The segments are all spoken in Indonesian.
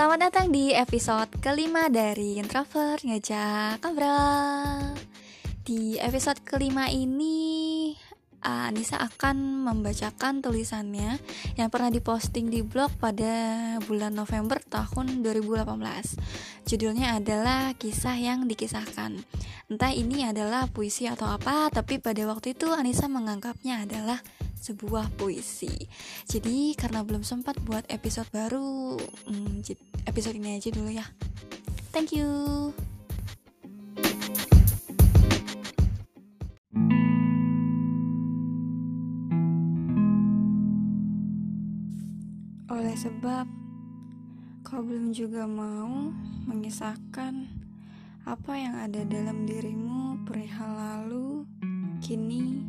Selamat datang di episode kelima dari Introvert Ngajak Ngobrol. Di episode kelima ini Anissa akan membacakan tulisannya yang pernah diposting di blog pada bulan November tahun 2018 Judulnya adalah kisah yang dikisahkan. Entah ini adalah puisi atau apa Tapi pada waktu itu Anissa menganggapnya adalah sebuah puisi. Jadi karena belum sempat buat episode baru, hmm, episode ini aja dulu ya. Thank you. Oleh sebab kau belum juga mau mengisahkan apa yang ada dalam dirimu perihal lalu, kini,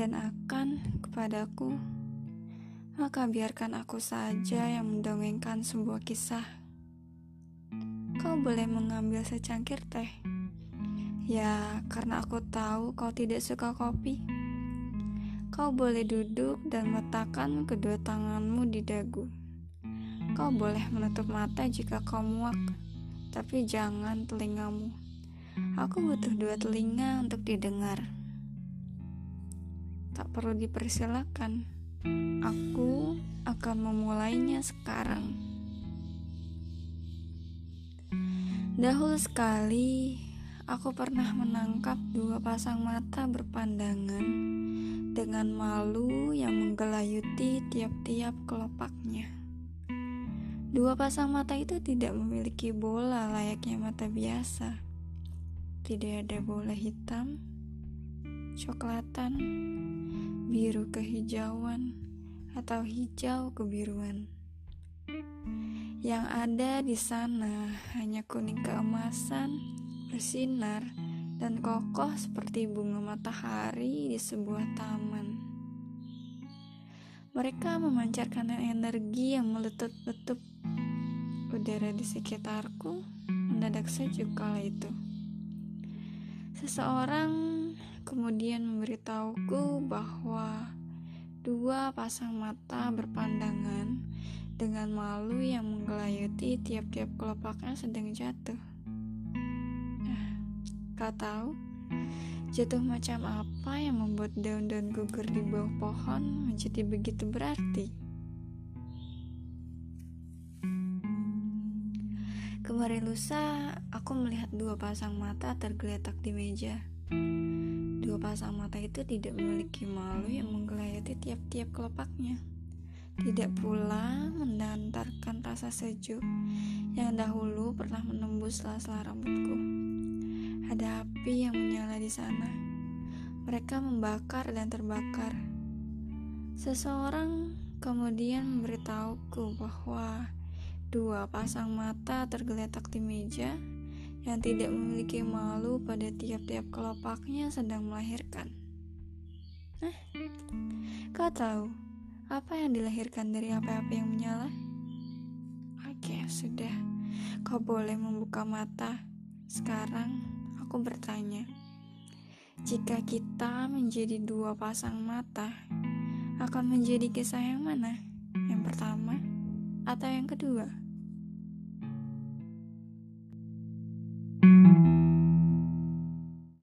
dan akan kepadaku, maka biarkan aku saja yang mendongengkan sebuah kisah. Kau boleh mengambil secangkir teh. Ya, karena aku tahu kau tidak suka kopi. Kau boleh duduk dan meletakkan kedua tanganmu di dagu. Kau boleh menutup mata jika kau muak, tapi jangan telingamu. Aku butuh dua telinga untuk didengar tak perlu dipersilakan. Aku akan memulainya sekarang. Dahulu sekali, aku pernah menangkap dua pasang mata berpandangan dengan malu yang menggelayuti tiap-tiap kelopaknya. Dua pasang mata itu tidak memiliki bola layaknya mata biasa. Tidak ada bola hitam, coklatan, biru kehijauan, atau hijau kebiruan. Yang ada di sana hanya kuning keemasan, bersinar, dan kokoh seperti bunga matahari di sebuah taman. Mereka memancarkan energi yang meletup-letup. Udara di sekitarku mendadak sejuk kala itu. Seseorang kemudian memberitahuku bahwa dua pasang mata berpandangan dengan malu yang menggelayuti tiap-tiap kelopaknya sedang jatuh. Ah, kau tahu jatuh macam apa yang membuat daun-daun gugur di bawah pohon menjadi begitu berarti? Kemarin lusa, aku melihat dua pasang mata tergeletak di meja. Dua pasang mata itu tidak memiliki malu yang menggelayati tiap-tiap kelopaknya. Tidak pula mendantarkan rasa sejuk yang dahulu pernah menembus sela-sela rambutku. Ada api yang menyala di sana. Mereka membakar dan terbakar. Seseorang kemudian memberitahuku bahwa dua pasang mata tergeletak di meja yang tidak memiliki malu pada tiap-tiap kelopaknya sedang melahirkan. Eh, kau tahu apa yang dilahirkan dari api-api yang menyala? Oke, sudah. Kau boleh membuka mata. Sekarang aku bertanya. Jika kita menjadi dua pasang mata, akan menjadi kisah yang mana? Yang pertama atau yang kedua?